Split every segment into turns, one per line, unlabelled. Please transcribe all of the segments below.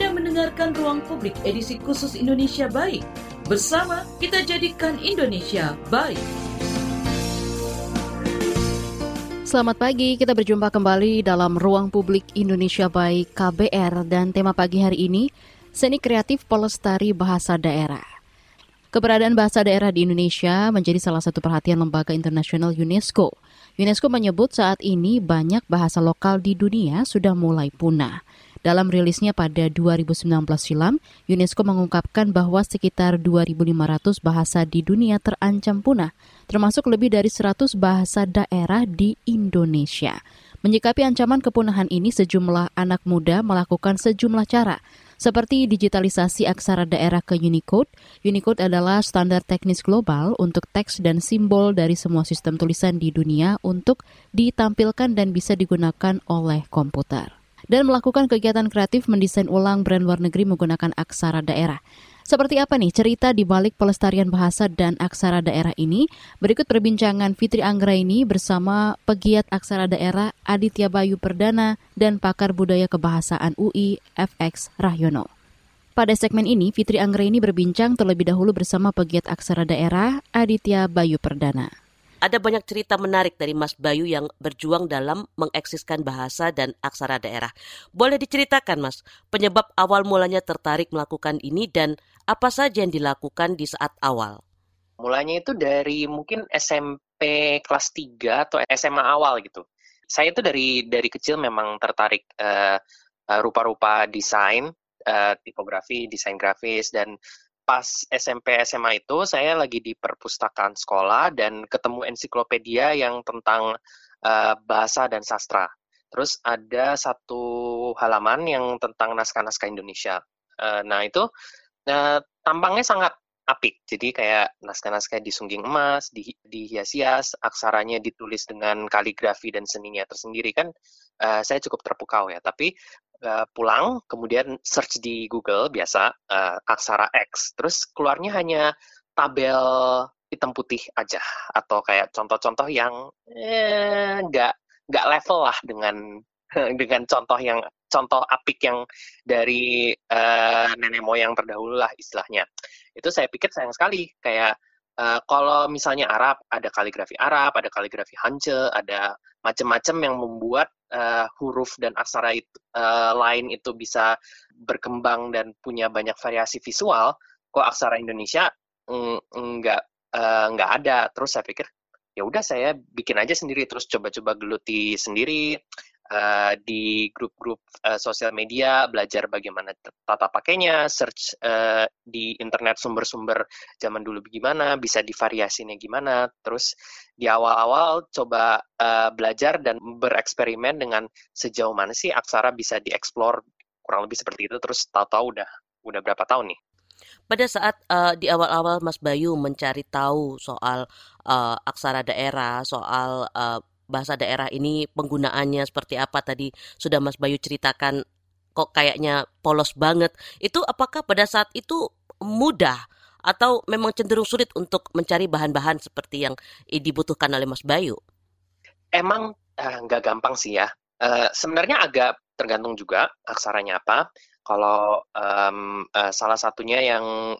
Anda mendengarkan Ruang Publik edisi khusus Indonesia Baik. Bersama kita jadikan Indonesia baik.
Selamat pagi, kita berjumpa kembali dalam Ruang Publik Indonesia Baik KBR dan tema pagi hari ini Seni Kreatif Pelestari Bahasa Daerah. Keberadaan bahasa daerah di Indonesia menjadi salah satu perhatian lembaga internasional UNESCO. UNESCO menyebut saat ini banyak bahasa lokal di dunia sudah mulai punah. Dalam rilisnya pada 2019 silam, UNESCO mengungkapkan bahwa sekitar 2.500 bahasa di dunia terancam punah, termasuk lebih dari 100 bahasa daerah di Indonesia. Menyikapi ancaman kepunahan ini, sejumlah anak muda melakukan sejumlah cara, seperti digitalisasi aksara daerah ke Unicode. Unicode adalah standar teknis global untuk teks dan simbol dari semua sistem tulisan di dunia untuk ditampilkan dan bisa digunakan oleh komputer dan melakukan kegiatan kreatif mendesain ulang brand luar negeri menggunakan aksara daerah. Seperti apa nih cerita di balik pelestarian bahasa dan aksara daerah ini? Berikut perbincangan Fitri Anggraini bersama pegiat aksara daerah Aditya Bayu Perdana dan pakar budaya kebahasaan UI FX Rahyono. Pada segmen ini, Fitri Anggraini berbincang terlebih dahulu bersama pegiat aksara daerah Aditya Bayu Perdana.
Ada banyak cerita menarik dari Mas Bayu yang berjuang dalam mengeksiskan bahasa dan aksara daerah. Boleh diceritakan Mas, penyebab awal mulanya tertarik melakukan ini dan apa saja yang dilakukan di saat awal?
Mulanya itu dari mungkin SMP kelas 3 atau SMA awal gitu. Saya itu dari dari kecil memang tertarik uh, rupa-rupa desain, uh, tipografi, desain grafis dan pas SMP SMA itu saya lagi di perpustakaan sekolah dan ketemu ensiklopedia yang tentang uh, bahasa dan sastra. Terus ada satu halaman yang tentang naskah-naskah Indonesia. Uh, nah itu uh, tampangnya sangat apik. Jadi kayak naskah-naskah di sungging emas, di, dihias-hias, aksaranya ditulis dengan kaligrafi dan seninya tersendiri kan uh, saya cukup terpukau ya. Tapi uh, pulang, kemudian search di Google biasa uh, aksara X, terus keluarnya hanya tabel hitam putih aja atau kayak contoh-contoh yang eh, nggak eh, nggak level lah dengan dengan contoh yang contoh apik yang dari uh, nenek moyang terdahulu lah istilahnya. Itu saya pikir sayang sekali kayak Uh, kalau misalnya Arab, ada kaligrafi Arab, ada kaligrafi Hanje, ada macam-macam yang membuat uh, huruf dan aksara itu, uh, lain itu bisa berkembang dan punya banyak variasi visual. Kok aksara Indonesia nggak uh, nggak ada. Terus saya pikir ya udah saya bikin aja sendiri terus coba-coba geluti sendiri uh, di grup-grup uh, sosial media, belajar bagaimana tata pakainya, search uh, di internet sumber-sumber zaman dulu gimana, bisa divariasinya gimana. Terus di awal-awal coba uh, belajar dan bereksperimen dengan sejauh mana sih aksara bisa dieksplor kurang lebih seperti itu. Terus tahu-tahu udah udah berapa tahun nih?
Pada saat uh, di awal-awal Mas Bayu mencari tahu soal uh, aksara daerah, soal uh, bahasa daerah ini penggunaannya seperti apa tadi sudah Mas Bayu ceritakan kok kayaknya polos banget. Itu apakah pada saat itu mudah atau memang cenderung sulit untuk mencari bahan-bahan seperti yang dibutuhkan oleh Mas Bayu?
Emang uh, nggak gampang sih ya. Uh, sebenarnya agak tergantung juga aksaranya apa. Kalau um, uh, salah satunya yang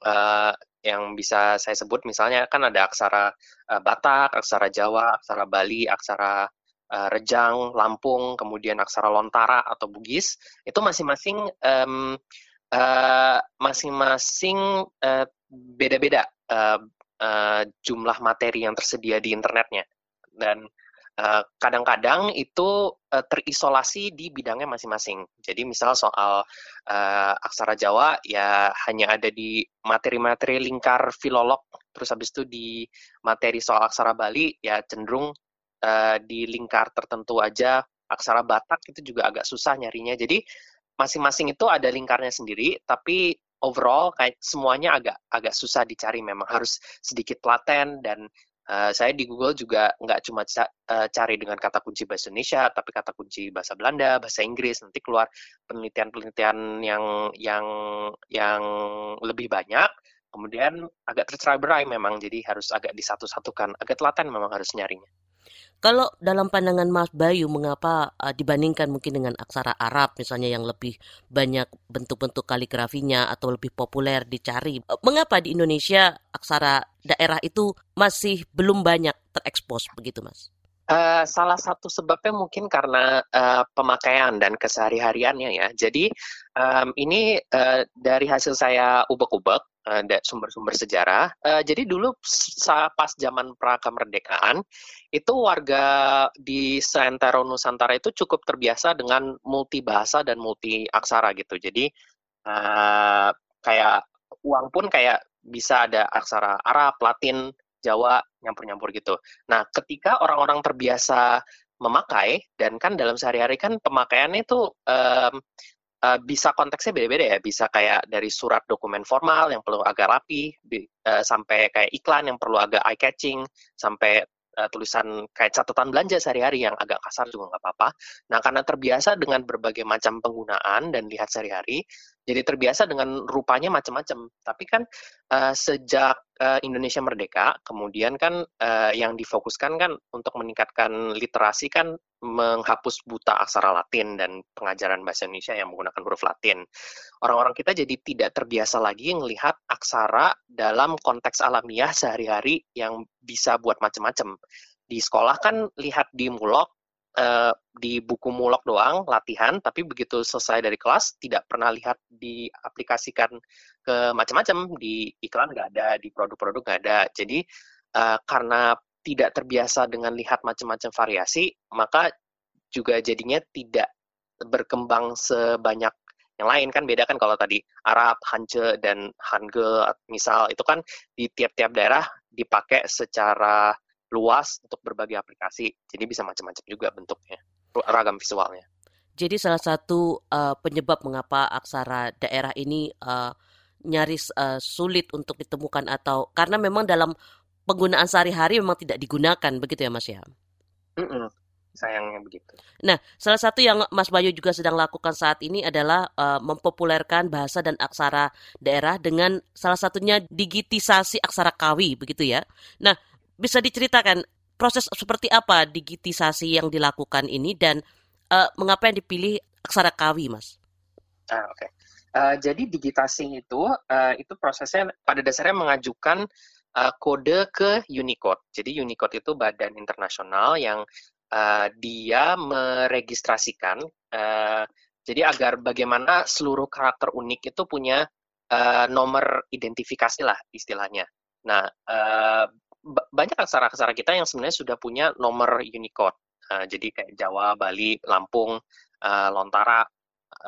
yang bisa saya sebut misalnya kan ada aksara uh, Batak, aksara Jawa, aksara Bali, aksara uh, Rejang, Lampung, kemudian aksara Lontara atau Bugis itu masing-masing um, uh, masing-masing uh, beda-beda uh, uh, jumlah materi yang tersedia di internetnya. Dan kadang-kadang itu uh, terisolasi di bidangnya masing-masing. Jadi misal soal uh, aksara Jawa ya hanya ada di materi-materi lingkar filolog, terus habis itu di materi soal aksara Bali ya cenderung uh, di lingkar tertentu aja. Aksara Batak itu juga agak susah nyarinya. Jadi masing-masing itu ada lingkarnya sendiri, tapi overall kayak semuanya agak agak susah dicari memang harus sedikit telaten dan Uh, saya di Google juga nggak cuma ca uh, cari dengan kata kunci bahasa Indonesia, tapi kata kunci bahasa Belanda, bahasa Inggris, nanti keluar penelitian-penelitian yang yang yang lebih banyak. Kemudian agak tercerai berai memang, jadi harus agak disatu-satukan, agak telaten memang harus nyarinya.
Kalau dalam pandangan Mas Bayu, mengapa uh, dibandingkan mungkin dengan aksara Arab misalnya yang lebih banyak bentuk-bentuk kaligrafinya atau lebih populer dicari, uh, mengapa di Indonesia aksara daerah itu masih belum banyak terekspos begitu, Mas?
Uh, salah satu sebabnya mungkin karena uh, pemakaian dan kesehari-hariannya ya. Jadi um, ini uh, dari hasil saya ubek-ubek sumber-sumber sejarah. Uh, jadi dulu pas zaman pra kemerdekaan itu warga di seantero Nusantara itu cukup terbiasa dengan multi bahasa dan multi aksara gitu. Jadi uh, kayak uang pun kayak bisa ada aksara Arab, Latin, Jawa nyampur-nyampur gitu. Nah, ketika orang-orang terbiasa memakai dan kan dalam sehari-hari kan pemakaiannya itu um, uh, bisa konteksnya beda-beda ya. Bisa kayak dari surat dokumen formal yang perlu agak rapi, uh, sampai kayak iklan yang perlu agak eye catching, sampai uh, tulisan kayak catatan belanja sehari-hari yang agak kasar juga nggak apa-apa. Nah, karena terbiasa dengan berbagai macam penggunaan dan lihat sehari-hari, jadi terbiasa dengan rupanya macam-macam. Tapi kan uh, sejak uh, Indonesia merdeka, kemudian kan uh, yang difokuskan kan untuk meningkatkan literasi kan menghapus buta aksara Latin dan pengajaran bahasa Indonesia yang menggunakan huruf Latin. Orang-orang kita jadi tidak terbiasa lagi melihat aksara dalam konteks alamiah sehari-hari yang bisa buat macam-macam. Di sekolah kan lihat di mulok, uh, di buku mulok doang latihan, tapi begitu selesai dari kelas tidak pernah lihat diaplikasikan ke macam-macam. Di iklan nggak ada, di produk-produk nggak ada. Jadi uh, karena tidak terbiasa dengan lihat macam-macam variasi, maka juga jadinya tidak berkembang sebanyak yang lain. Kan beda kan kalau tadi Arab, Hanje dan Hangul misal. Itu kan di tiap-tiap daerah dipakai secara luas untuk berbagai aplikasi. Jadi bisa macam-macam juga bentuknya, ragam visualnya.
Jadi salah satu uh, penyebab mengapa aksara daerah ini uh, nyaris uh, sulit untuk ditemukan atau karena memang dalam penggunaan sehari-hari memang tidak digunakan begitu ya Mas ya?
Mm -mm, sayangnya begitu.
Nah, salah satu yang Mas Bayu juga sedang lakukan saat ini adalah uh, mempopulerkan bahasa dan aksara daerah dengan salah satunya digitisasi aksara kawi begitu ya. Nah, bisa diceritakan proses seperti apa digitisasi yang dilakukan ini dan uh, mengapa yang dipilih aksara kawi, Mas?
Ah, oke. Okay. Uh, jadi digitasi itu uh, itu prosesnya pada dasarnya mengajukan uh, kode ke Unicode. Jadi Unicode itu badan internasional yang uh, dia meregistrasikan uh, jadi agar bagaimana seluruh karakter unik itu punya uh, nomor identifikasi lah istilahnya. Nah, uh, banyak aksara-aksara kita yang sebenarnya sudah punya nomor Unicode. Uh, jadi kayak Jawa, Bali, Lampung, uh, Lontara,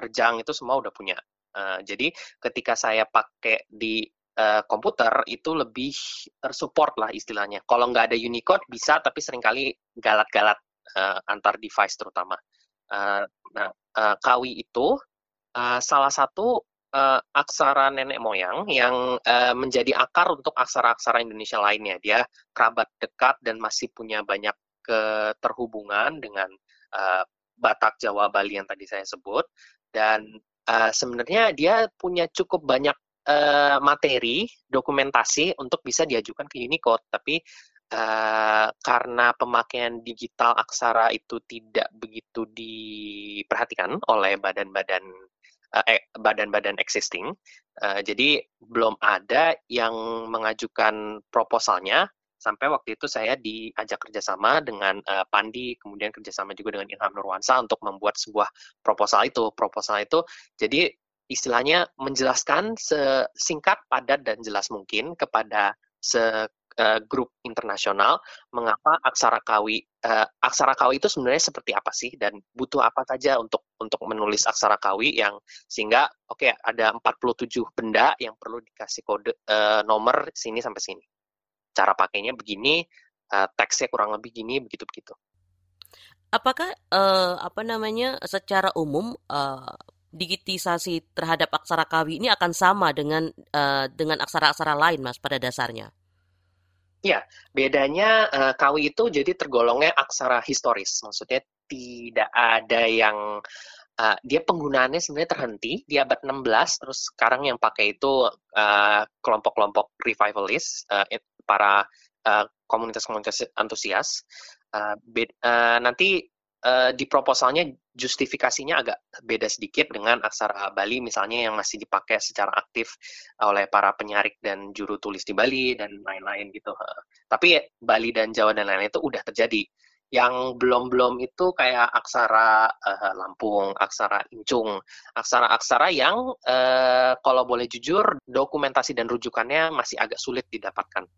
Rejang itu semua udah punya. Uh, jadi ketika saya pakai di uh, komputer itu lebih tersupport lah istilahnya. Kalau nggak ada Unicode bisa, tapi sering kali galat-galat uh, antar device terutama. Uh, nah, uh, Kawi itu uh, salah satu uh, aksara nenek moyang yang uh, menjadi akar untuk aksara-aksara Indonesia lainnya. Dia kerabat dekat dan masih punya banyak keterhubungan dengan uh, Batak, Jawa, Bali yang tadi saya sebut. Dan uh, sebenarnya dia punya cukup banyak uh, materi dokumentasi untuk bisa diajukan ke Unicode, tapi uh, karena pemakaian digital aksara itu tidak begitu diperhatikan oleh badan-badan badan-badan existing, uh, jadi belum ada yang mengajukan proposalnya sampai waktu itu saya diajak kerjasama dengan uh, Pandi, kemudian kerjasama juga dengan Ilham Nurwansa untuk membuat sebuah proposal itu. Proposal itu jadi istilahnya menjelaskan sesingkat, padat, dan jelas mungkin kepada se uh, grup internasional mengapa aksara kawi uh, aksara kawi itu sebenarnya seperti apa sih dan butuh apa saja untuk untuk menulis aksara kawi yang sehingga oke okay, ada 47 benda yang perlu dikasih kode uh, nomor sini sampai sini. Cara pakainya begini, uh, teksnya kurang lebih gini begitu begitu.
Apakah uh, apa namanya secara umum uh, digitisasi terhadap aksara kawi ini akan sama dengan uh, dengan aksara-aksara lain, Mas, pada dasarnya?
Ya, bedanya uh, kawi itu jadi tergolongnya aksara historis. Maksudnya tidak ada yang uh, dia penggunaannya sebenarnya terhenti di abad 16 terus sekarang yang pakai itu kelompok-kelompok uh, revivalist uh, para komunitas-komunitas uh, antusias uh, uh, nanti uh, di proposalnya justifikasinya agak beda sedikit dengan aksara Bali misalnya yang masih dipakai secara aktif oleh para penyarik dan juru tulis di Bali dan lain-lain gitu. Tapi Bali dan Jawa dan lain-lain itu udah terjadi. Yang belum-belum itu kayak aksara uh, Lampung, aksara Incung, aksara-aksara yang uh, kalau boleh jujur dokumentasi dan rujukannya masih agak sulit didapatkan.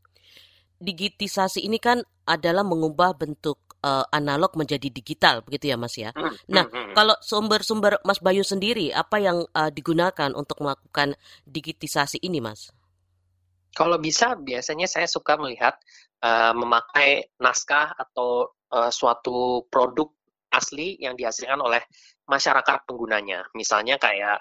Digitisasi ini kan adalah mengubah bentuk uh, analog menjadi digital begitu ya Mas ya. Hmm, nah, hmm, hmm. kalau sumber-sumber Mas Bayu sendiri apa yang uh, digunakan untuk melakukan digitisasi ini Mas?
Kalau bisa biasanya saya suka melihat uh, memakai naskah atau uh, suatu produk asli yang dihasilkan oleh masyarakat penggunanya. Misalnya kayak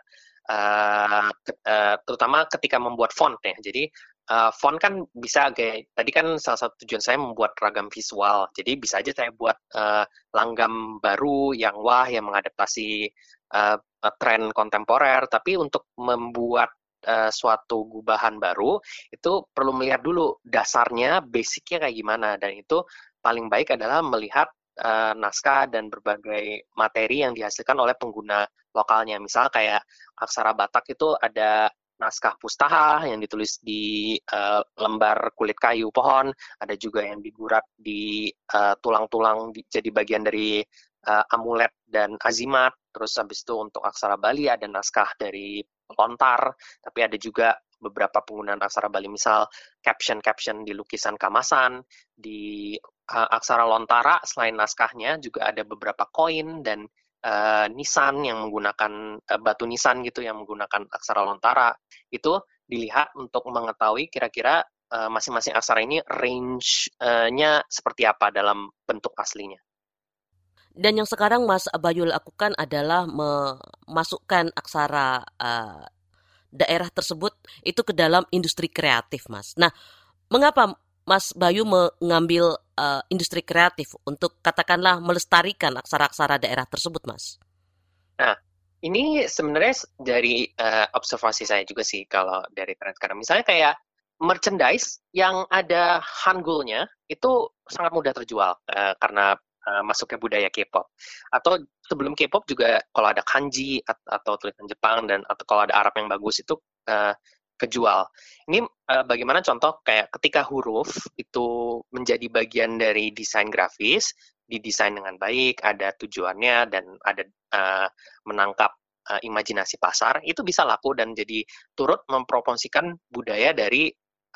uh, uh, terutama ketika membuat font ya. Jadi uh, font kan bisa kayak tadi kan salah satu tujuan saya membuat ragam visual. Jadi bisa aja saya buat uh, langgam baru yang wah yang mengadaptasi uh, tren kontemporer. Tapi untuk membuat uh, suatu gubahan baru itu perlu melihat dulu dasarnya, basicnya kayak gimana. Dan itu paling baik adalah melihat uh, naskah dan berbagai materi yang dihasilkan oleh pengguna lokalnya. Misal kayak aksara Batak itu ada naskah pustaha yang ditulis di uh, lembar kulit kayu pohon, ada juga yang digurat di uh, tulang-tulang jadi bagian dari uh, amulet dan azimat. Terus habis itu untuk aksara Bali ada naskah dari lontar, tapi ada juga beberapa penggunaan aksara Bali misal caption-caption di lukisan kamasan, di uh, aksara lontara. Selain naskahnya juga ada beberapa koin dan uh, nisan yang menggunakan uh, batu nisan gitu yang menggunakan aksara lontara itu dilihat untuk mengetahui kira-kira uh, masing-masing aksara ini range-nya seperti apa dalam bentuk aslinya.
Dan yang sekarang Mas Bayu lakukan adalah memasukkan aksara uh, daerah tersebut itu ke dalam industri kreatif, Mas. Nah, mengapa Mas Bayu mengambil uh, industri kreatif untuk katakanlah melestarikan aksara-aksara daerah tersebut, Mas?
Nah, ini sebenarnya dari uh, observasi saya juga sih kalau dari tren sekarang. Misalnya kayak merchandise yang ada hangulnya itu sangat mudah terjual uh, karena uh, masuknya budaya K-pop. Atau sebelum K-pop juga kalau ada kanji atau tulisan Jepang dan atau kalau ada Arab yang bagus itu uh, kejual. Ini uh, bagaimana contoh kayak ketika huruf itu menjadi bagian dari desain grafis, didesain dengan baik, ada tujuannya dan ada uh, menangkap uh, imajinasi pasar, itu bisa laku dan jadi turut mempromosikan budaya dari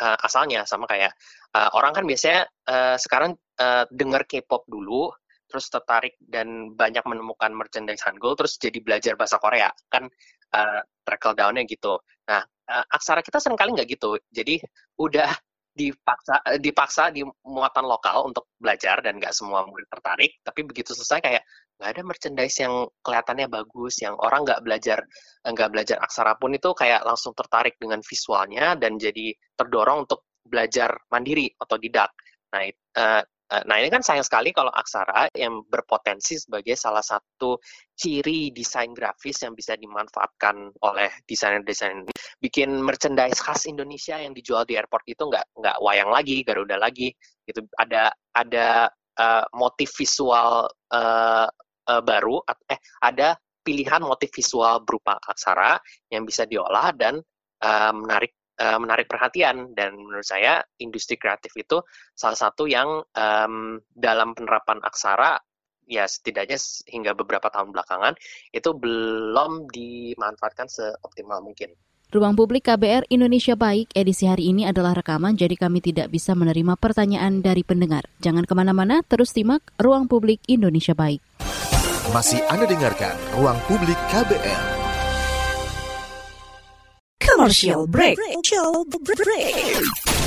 uh, asalnya sama kayak uh, orang kan biasanya uh, sekarang uh, dengar K-pop dulu terus tertarik dan banyak menemukan merchandise Hangul terus jadi belajar bahasa Korea kan uh, trickle down-nya gitu. Nah, uh, aksara kita sering kali nggak gitu. Jadi udah dipaksa eh, dipaksa di muatan lokal untuk belajar dan nggak semua murid tertarik tapi begitu selesai kayak nggak ada merchandise yang kelihatannya bagus yang orang nggak belajar nggak belajar aksara pun itu kayak langsung tertarik dengan visualnya dan jadi terdorong untuk belajar mandiri atau didak nah uh, Eh, nah ini kan sayang sekali kalau aksara yang berpotensi sebagai salah satu ciri desain grafis yang bisa dimanfaatkan oleh desainer-desainer bikin merchandise khas Indonesia yang dijual di airport itu nggak nggak wayang lagi Garuda lagi gitu. Ada ada uh, motif visual uh, uh, baru eh ada pilihan motif visual berupa aksara yang bisa diolah dan uh, menarik uh, menarik perhatian dan menurut saya industri kreatif itu salah satu yang um, dalam penerapan aksara ya setidaknya hingga beberapa tahun belakangan itu belum dimanfaatkan seoptimal mungkin.
Ruang Publik KBR Indonesia Baik edisi hari ini adalah rekaman, jadi kami tidak bisa menerima pertanyaan dari pendengar. Jangan ke mana-mana, terus simak Ruang Publik Indonesia Baik.
Masih Anda dengarkan Ruang Publik KBR.
Commercial break. Commercial break.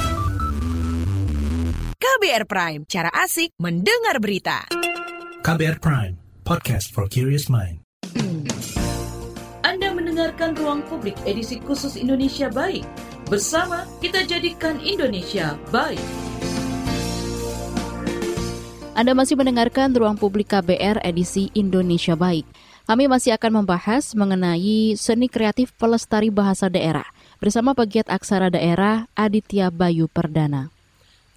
KBR Prime, cara asik mendengar berita.
KBR Prime, podcast for curious mind.
Anda mendengarkan Ruang Publik edisi khusus Indonesia Baik. Bersama kita jadikan Indonesia baik.
Anda masih mendengarkan Ruang Publik KBR edisi Indonesia Baik. Kami masih akan membahas mengenai seni kreatif pelestari bahasa daerah bersama pegiat aksara daerah Aditya Bayu Perdana.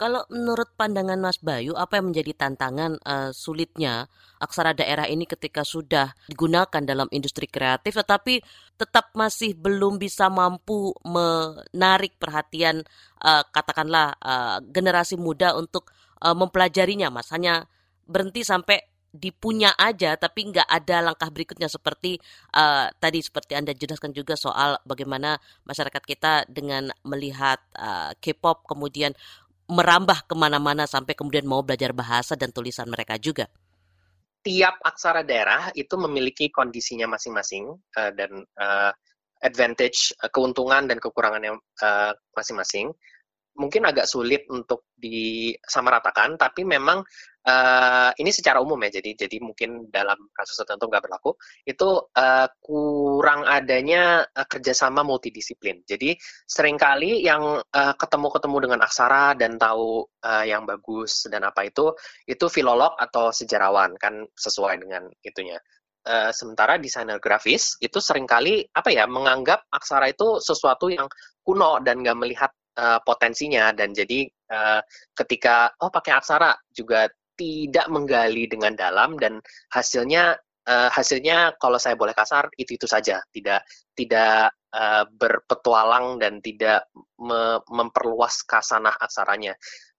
Kalau menurut pandangan Mas Bayu, apa yang menjadi tantangan uh, sulitnya aksara daerah ini ketika sudah digunakan dalam industri kreatif, tetapi tetap masih belum bisa mampu menarik perhatian uh, katakanlah uh, generasi muda untuk uh, mempelajarinya, Mas. Hanya berhenti sampai dipunya aja tapi nggak ada langkah berikutnya seperti uh, tadi seperti anda jelaskan juga soal bagaimana masyarakat kita dengan melihat uh, K-pop kemudian merambah ke mana-mana sampai kemudian mau belajar bahasa dan tulisan mereka juga.
Tiap aksara daerah itu memiliki kondisinya masing-masing uh, dan uh, advantage, uh, keuntungan dan kekurangannya masing-masing. Uh, mungkin agak sulit untuk disamaratakan, tapi memang uh, ini secara umum ya, jadi jadi mungkin dalam kasus tertentu nggak berlaku, itu uh, kurang adanya uh, kerjasama multidisiplin. Jadi sering kali yang uh, ketemu-ketemu dengan aksara dan tahu uh, yang bagus dan apa itu, itu filolog atau sejarawan, kan sesuai dengan itunya. Uh, sementara desainer grafis itu sering kali apa ya menganggap aksara itu sesuatu yang kuno dan nggak melihat uh, potensinya dan jadi uh, ketika oh pakai aksara juga tidak menggali dengan dalam dan hasilnya uh, hasilnya kalau saya boleh kasar itu itu saja. Tidak tidak uh, berpetualang dan tidak me memperluas kasanah aksaranya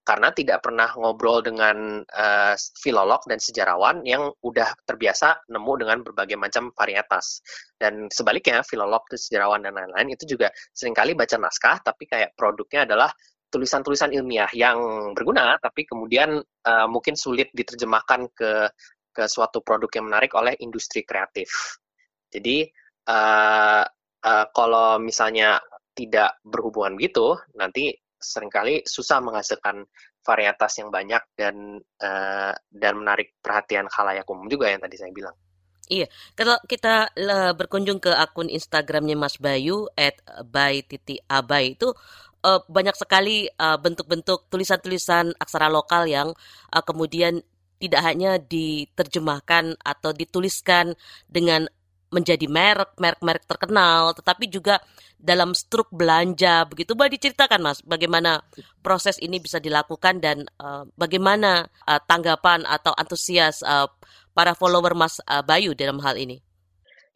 karena tidak pernah ngobrol dengan uh, filolog dan sejarawan yang udah terbiasa nemu dengan berbagai macam varietas. Dan sebaliknya, filolog, sejarawan, dan lain-lain itu juga sering kali baca naskah, tapi kayak produknya adalah tulisan-tulisan ilmiah yang berguna, tapi kemudian uh, mungkin sulit diterjemahkan ke ke suatu produk yang menarik oleh industri kreatif. Jadi uh, uh, kalau misalnya tidak berhubungan gitu, nanti sering kali susah menghasilkan varietas yang banyak dan uh, dan menarik perhatian khalayak umum juga yang tadi saya bilang.
Iya, kalau kita uh, berkunjung ke akun Instagramnya Mas Bayu at by abai itu uh, banyak sekali bentuk-bentuk uh, tulisan-tulisan aksara lokal yang uh, kemudian tidak hanya diterjemahkan atau dituliskan dengan menjadi merek, merek-merek terkenal, tetapi juga dalam struk belanja begitu. Boleh diceritakan Mas, bagaimana proses ini bisa dilakukan dan uh, bagaimana uh, tanggapan atau antusias uh, para follower Mas uh, Bayu dalam hal ini?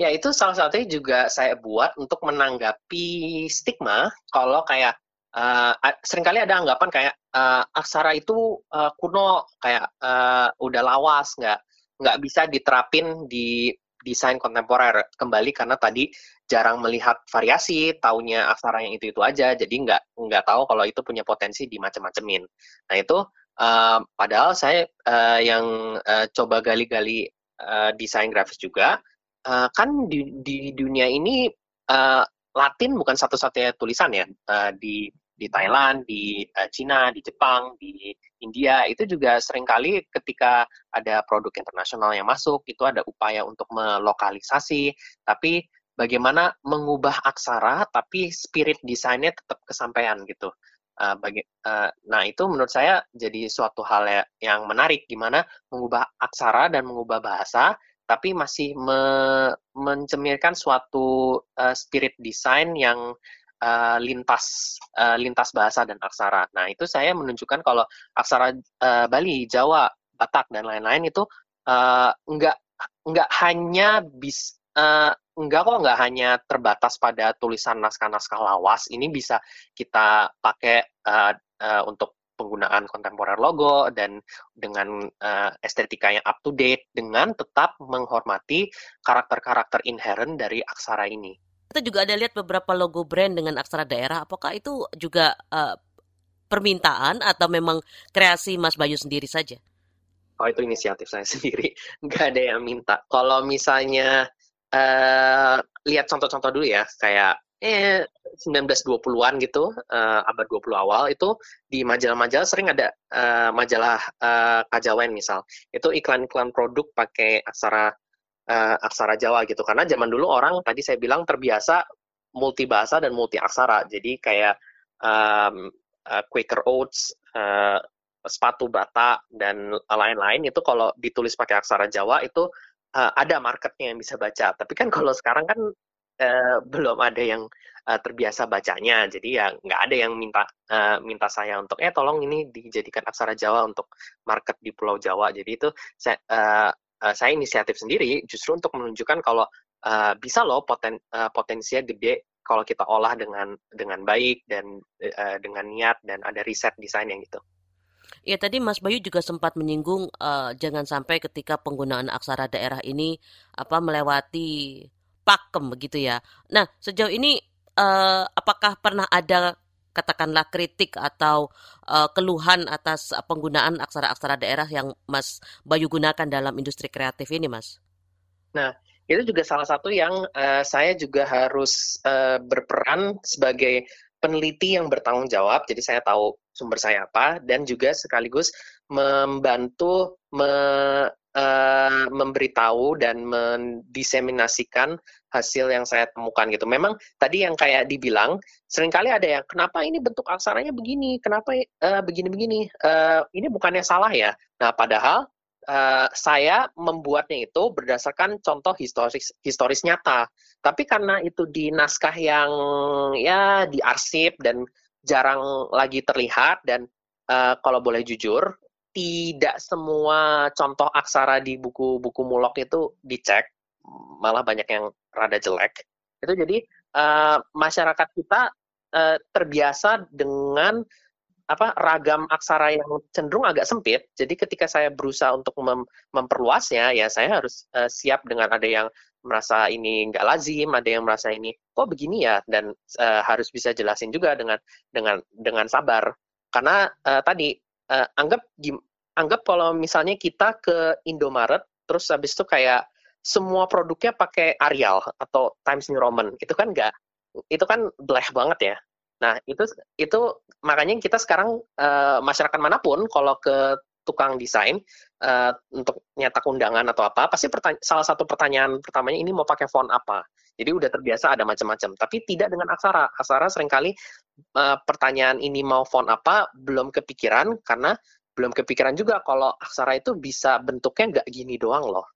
Ya itu salah satunya juga saya buat untuk menanggapi stigma kalau kayak uh, sering kali ada anggapan kayak uh, aksara itu uh, kuno, kayak uh, udah lawas, nggak nggak bisa diterapin di desain kontemporer kembali karena tadi jarang melihat variasi, taunya aksara yang itu itu aja, jadi nggak nggak tahu kalau itu punya potensi di macam-macamin. Nah itu uh, padahal saya uh, yang uh, coba gali-gali uh, desain grafis juga, uh, kan di, di dunia ini uh, Latin bukan satu-satunya tulisan ya uh, di di Thailand, di uh, Cina, di Jepang, di India itu juga sering kali ketika ada produk internasional yang masuk itu ada upaya untuk melokalisasi, tapi bagaimana mengubah aksara tapi spirit desainnya tetap kesampaian gitu. Bagi, uh, nah itu menurut saya jadi suatu hal ya, yang menarik gimana mengubah aksara dan mengubah bahasa tapi masih me mencemirkan suatu uh, spirit desain yang uh, lintas uh, lintas bahasa dan aksara. Nah itu saya menunjukkan kalau aksara uh, Bali, Jawa, Batak dan lain-lain itu uh, nggak nggak hanya bis uh, enggak kok nggak hanya terbatas pada tulisan naskah-naskah lawas ini bisa kita pakai uh, uh, untuk penggunaan kontemporer logo dan dengan uh, estetika yang up to date dengan tetap menghormati karakter-karakter inherent dari aksara ini.
Kita juga ada lihat beberapa logo brand dengan aksara daerah. Apakah itu juga uh, permintaan atau memang kreasi Mas Bayu sendiri saja?
Oh itu inisiatif saya sendiri, nggak ada yang minta. Kalau misalnya uh, lihat contoh-contoh dulu ya, kayak eh 1920-an gitu, uh, abad 20 awal itu di majalah-majalah sering ada uh, majalah uh, kajawen misal. Itu iklan-iklan produk pakai aksara uh, aksara Jawa gitu. Karena zaman dulu orang tadi saya bilang terbiasa multi bahasa dan multi aksara. Jadi kayak um, uh, Quaker Oats, uh, sepatu bata dan lain-lain itu kalau ditulis pakai aksara Jawa itu uh, ada marketnya yang bisa baca. Tapi kan kalau sekarang kan uh, belum ada yang terbiasa bacanya, jadi ya nggak ada yang minta uh, minta saya untuk eh tolong ini dijadikan aksara Jawa untuk market di Pulau Jawa. Jadi itu saya uh, saya inisiatif sendiri justru untuk menunjukkan kalau uh, bisa loh poten uh, potensinya gede kalau kita olah dengan dengan baik dan uh, dengan niat dan ada riset desain yang gitu.
Ya tadi Mas Bayu juga sempat menyinggung uh, jangan sampai ketika penggunaan aksara daerah ini apa melewati pakem begitu ya. Nah sejauh ini uh, apakah pernah ada katakanlah kritik atau uh, keluhan atas penggunaan aksara-aksara daerah yang Mas Bayu gunakan dalam industri kreatif ini, Mas?
Nah, itu juga salah satu yang uh, saya juga harus uh, berperan sebagai peneliti yang bertanggung jawab. Jadi saya tahu sumber saya apa dan juga sekaligus membantu me, uh, memberitahu dan mendiseminasikan hasil yang saya temukan gitu. Memang tadi yang kayak dibilang sering kali ada yang kenapa ini bentuk aksaranya begini, kenapa uh, begini-begini. Uh, ini bukannya salah ya. Nah, padahal uh, saya membuatnya itu berdasarkan contoh historis historis nyata. Tapi karena itu di naskah yang ya diarsip dan jarang lagi terlihat dan uh, kalau boleh jujur tidak semua contoh aksara di buku-buku mulok itu dicek malah banyak yang rada jelek itu jadi uh, masyarakat kita uh, terbiasa dengan apa ragam aksara yang cenderung agak sempit. Jadi ketika saya berusaha untuk mem memperluasnya, ya saya harus uh, siap dengan ada yang merasa ini nggak lazim, ada yang merasa ini kok begini ya, dan uh, harus bisa jelasin juga dengan dengan dengan sabar. Karena uh, tadi uh, anggap anggap kalau misalnya kita ke Indomaret, terus habis itu kayak semua produknya pakai Arial atau Times New Roman, itu kan nggak, itu kan bleh banget ya. Nah, itu itu makanya kita sekarang uh, masyarakat mana pun kalau ke tukang desain uh, untuk nyetak undangan atau apa, pasti salah satu pertanyaan pertamanya ini mau pakai font apa. Jadi udah terbiasa ada macam-macam, tapi tidak dengan aksara. Aksara sering kali uh, pertanyaan ini mau font apa belum kepikiran karena belum kepikiran juga kalau aksara itu bisa bentuknya nggak gini doang loh.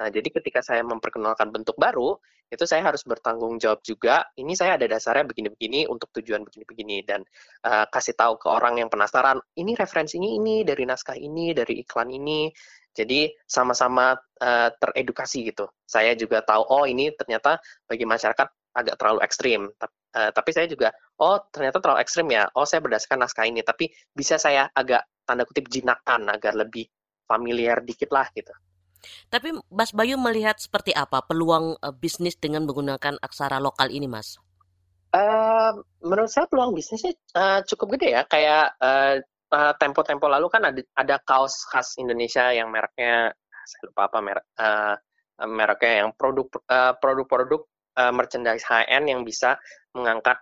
Nah, jadi ketika saya memperkenalkan bentuk baru, itu saya harus bertanggung jawab juga. Ini saya ada dasarnya begini-begini untuk tujuan begini-begini dan uh, kasih tahu ke orang yang penasaran. Ini referensinya ini dari naskah ini, dari iklan ini. Jadi sama-sama uh, teredukasi gitu. Saya juga tahu oh ini ternyata bagi masyarakat agak terlalu ekstrim. Uh, tapi saya juga oh ternyata terlalu ekstrim ya. Oh saya berdasarkan naskah ini. Tapi bisa saya agak tanda kutip jinakan agar lebih familiar dikit lah gitu.
Tapi Mas Bayu melihat seperti apa peluang uh, bisnis dengan menggunakan aksara lokal ini, Mas?
Uh, menurut saya peluang bisnisnya uh, cukup gede ya. Kayak uh, uh, tempo-tempo lalu kan ada ada kaos khas Indonesia yang mereknya saya lupa apa merek uh, mereknya yang produk uh, produk-produk uh, merchandise end yang bisa mengangkat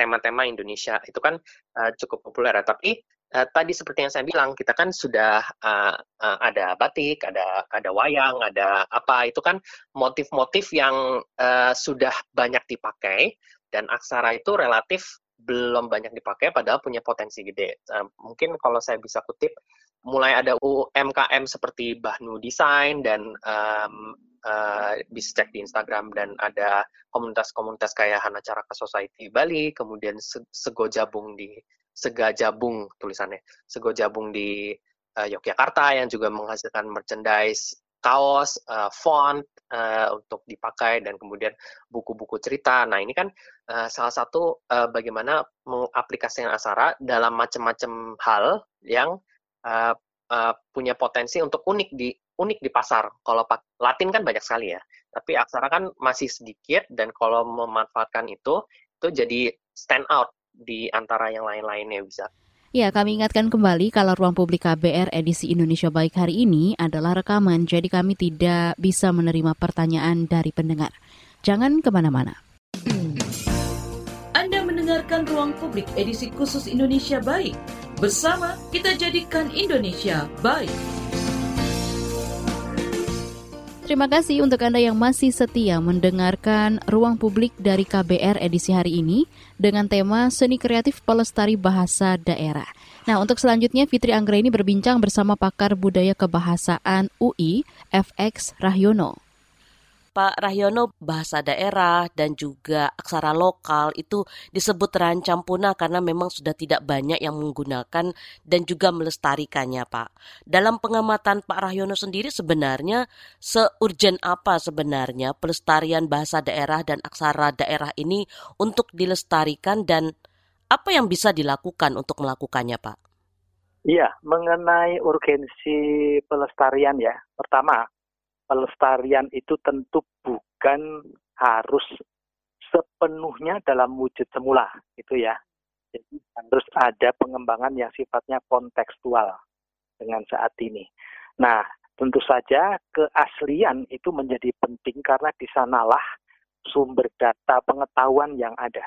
tema-tema uh, uh, Indonesia itu kan uh, cukup populer ya. Tapi uh, tadi seperti yang saya bilang kita kan sudah uh, uh, ada batik, ada ada wayang, ada apa itu kan motif-motif yang uh, sudah banyak dipakai dan aksara itu relatif belum banyak dipakai padahal punya potensi gede. Uh, mungkin kalau saya bisa kutip mulai ada UMKM seperti Bahnu Design dan um, uh, bisa cek di Instagram dan ada komunitas-komunitas kayak Hana Caraka Society Bali, kemudian Sego Jabung di Segajabung tulisannya. Sego Jabung di uh, Yogyakarta yang juga menghasilkan merchandise kaos, uh, font uh, untuk dipakai dan kemudian buku-buku cerita. Nah ini kan uh, salah satu uh, bagaimana mengaplikasikan Asara dalam macam-macam hal yang uh, uh, punya potensi untuk unik di unik di pasar. Kalau Latin kan banyak sekali ya, tapi aksara kan masih sedikit dan kalau memanfaatkan itu itu jadi stand out di antara yang lain-lainnya bisa.
Ya, kami ingatkan kembali kalau ruang publik KBR edisi Indonesia Baik hari ini adalah rekaman, jadi kami tidak bisa menerima pertanyaan dari pendengar. Jangan ke mana-mana.
Anda mendengarkan Ruang Publik edisi khusus Indonesia Baik. Bersama kita jadikan Indonesia baik.
Terima kasih untuk Anda yang masih setia mendengarkan Ruang Publik dari KBR edisi hari ini dengan tema Seni Kreatif Pelestari Bahasa Daerah. Nah, untuk selanjutnya Fitri Anggreni berbincang bersama pakar budaya kebahasaan UI, FX Rahyono.
Pak Rahyono, bahasa daerah dan juga aksara lokal itu disebut terancam punah karena memang sudah tidak banyak yang menggunakan dan juga melestarikannya, Pak. Dalam pengamatan Pak Rahyono sendiri sebenarnya seurgen apa sebenarnya pelestarian bahasa daerah dan aksara daerah ini untuk dilestarikan dan apa yang bisa dilakukan untuk melakukannya, Pak?
Iya, mengenai urgensi pelestarian ya. Pertama, pelestarian itu tentu bukan harus sepenuhnya dalam wujud semula gitu ya. Jadi harus ada pengembangan yang sifatnya kontekstual dengan saat ini. Nah, tentu saja keaslian itu menjadi penting karena di sanalah sumber data pengetahuan yang ada.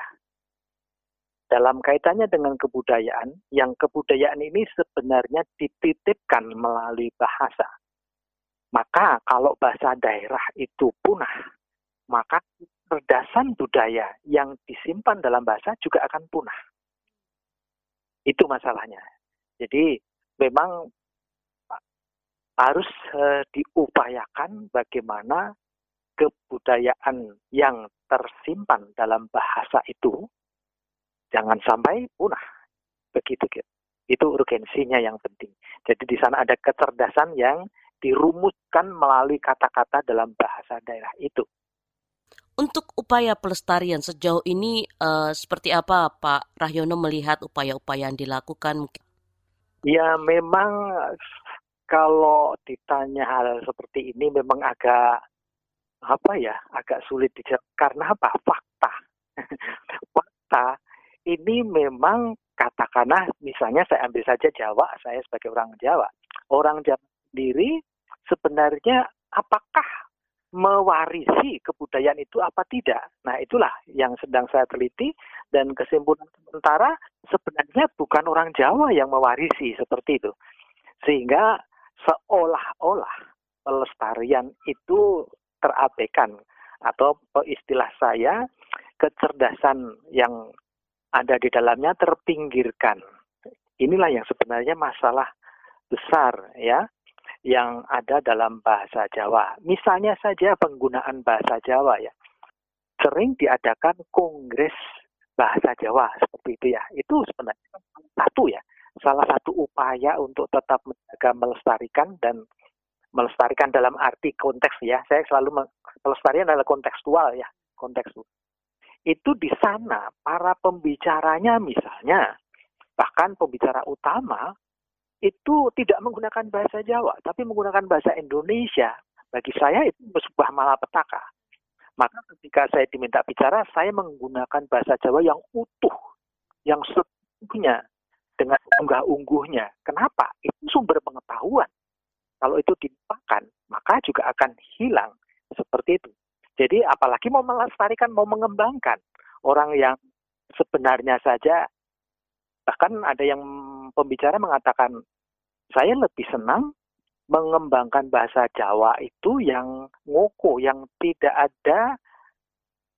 Dalam kaitannya dengan kebudayaan, yang kebudayaan ini sebenarnya dititipkan melalui bahasa. Maka kalau bahasa daerah itu punah, maka kecerdasan budaya yang disimpan dalam bahasa juga akan punah. Itu masalahnya. Jadi memang harus uh, diupayakan bagaimana kebudayaan yang tersimpan dalam bahasa itu jangan sampai punah. Begitu gitu. Itu urgensinya yang penting. Jadi di sana ada kecerdasan yang dirumuskan melalui kata-kata dalam bahasa daerah itu.
Untuk upaya pelestarian sejauh ini uh, seperti apa Pak Rahyono melihat upaya-upaya yang dilakukan?
Ya memang kalau ditanya hal seperti ini memang agak apa ya agak sulit dijawab. Karena apa? Fakta. Fakta. Ini memang katakanlah misalnya saya ambil saja Jawa saya sebagai orang Jawa. Orang Jawa sendiri sebenarnya apakah mewarisi kebudayaan itu apa tidak. Nah itulah yang sedang saya teliti dan kesimpulan sementara sebenarnya bukan orang Jawa yang mewarisi seperti itu. Sehingga seolah-olah pelestarian itu terabaikan atau istilah saya kecerdasan yang ada di dalamnya terpinggirkan. Inilah yang sebenarnya masalah besar ya yang ada dalam bahasa Jawa. Misalnya saja penggunaan bahasa Jawa ya. Sering diadakan kongres bahasa Jawa seperti itu ya. Itu sebenarnya satu ya. Salah satu upaya untuk tetap menjaga melestarikan dan melestarikan dalam arti konteks ya. Saya selalu melestarikan adalah kontekstual ya, kontekstual. Itu di sana para pembicaranya misalnya bahkan pembicara utama itu tidak menggunakan bahasa Jawa, tapi menggunakan bahasa Indonesia. Bagi saya itu sebuah malapetaka. Maka ketika saya diminta bicara, saya menggunakan bahasa Jawa yang utuh, yang seutuhnya, dengan unggah-ungguhnya. Kenapa? Itu sumber pengetahuan. Kalau itu dilupakan, maka juga akan hilang. Seperti itu. Jadi apalagi mau melestarikan, mau mengembangkan. Orang yang sebenarnya saja, bahkan ada yang pembicara mengatakan saya lebih senang mengembangkan bahasa Jawa itu yang ngoko, yang tidak ada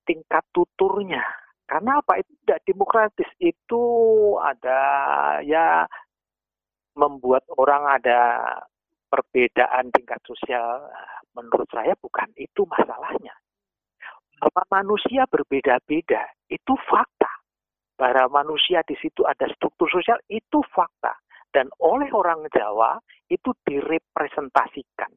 tingkat tuturnya. Karena apa? Itu tidak demokratis. Itu ada ya membuat orang ada perbedaan tingkat sosial. Menurut saya bukan itu masalahnya. Bahwa manusia berbeda-beda, itu fakta. Para manusia di situ ada struktur sosial, itu fakta dan oleh orang Jawa itu direpresentasikan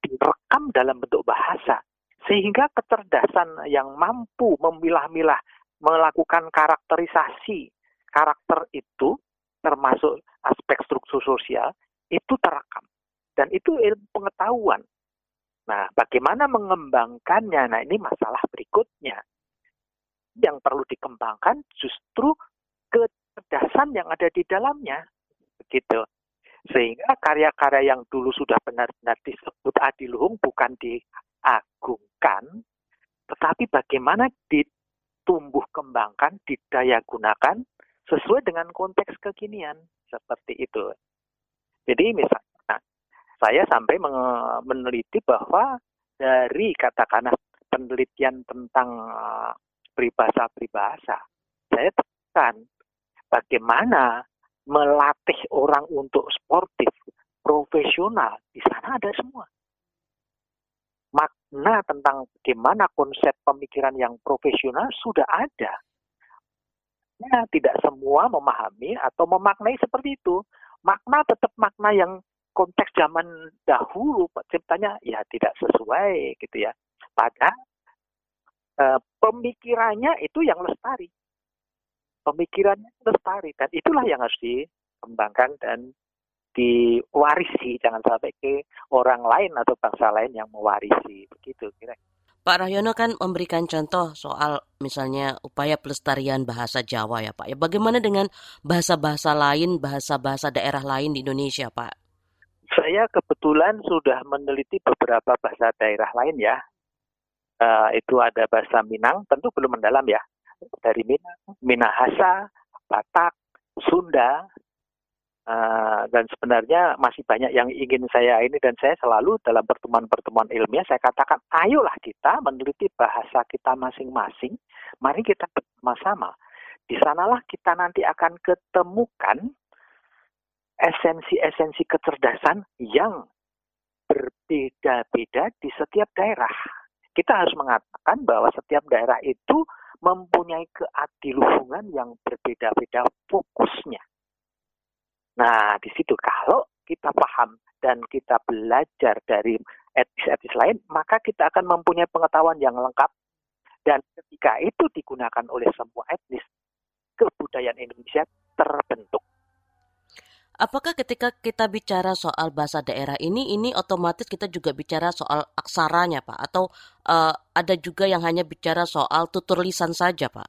direkam dalam bentuk bahasa sehingga kecerdasan yang mampu memilah-milah melakukan karakterisasi karakter itu termasuk aspek struktur sosial itu terekam dan itu ilmu pengetahuan. Nah, bagaimana mengembangkannya? Nah, ini masalah berikutnya. Yang perlu dikembangkan justru kecerdasan yang ada di dalamnya. Begitu. Sehingga karya-karya yang dulu sudah benar-benar disebut adiluhung bukan diagungkan, tetapi bagaimana ditumbuh kembangkan, didaya gunakan sesuai dengan konteks kekinian seperti itu. Jadi misalnya saya sampai meneliti bahwa dari katakanlah penelitian tentang eh, peribahasa-peribahasa, saya tekan bagaimana melatih orang untuk sportif, profesional, di sana ada semua. Makna tentang bagaimana konsep pemikiran yang profesional sudah ada. Ya, tidak semua memahami atau memaknai seperti itu. Makna tetap makna yang konteks zaman dahulu ceritanya ya tidak sesuai gitu ya. Padahal eh, pemikirannya itu yang lestari pemikirannya lestari dan itulah yang harus dikembangkan dan diwarisi jangan sampai ke orang lain atau bangsa lain yang mewarisi begitu kira
Pak Rahyono kan memberikan contoh soal misalnya upaya pelestarian bahasa Jawa ya Pak. Ya bagaimana dengan bahasa-bahasa lain, bahasa-bahasa daerah lain di Indonesia Pak?
Saya kebetulan sudah meneliti beberapa bahasa daerah lain ya. Uh, itu ada bahasa Minang, tentu belum mendalam ya dari Minang, Minahasa, Batak, Sunda, uh, dan sebenarnya masih banyak yang ingin saya ini dan saya selalu dalam pertemuan-pertemuan ilmiah saya katakan ayolah kita meneliti bahasa kita masing-masing, mari kita bersama-sama. Di sanalah kita nanti akan ketemukan esensi-esensi kecerdasan yang berbeda-beda di setiap daerah. Kita harus mengatakan bahwa setiap daerah itu mempunyai keadiluhungan yang berbeda-beda fokusnya. Nah, di situ kalau kita paham dan kita belajar dari etnis-etnis lain, maka kita akan mempunyai pengetahuan yang lengkap. Dan ketika itu digunakan oleh semua etnis, kebudayaan Indonesia terbentuk.
Apakah ketika kita bicara soal bahasa daerah ini, ini otomatis kita juga bicara soal aksaranya, Pak? Atau uh, ada juga yang hanya bicara soal tutur lisan saja, Pak?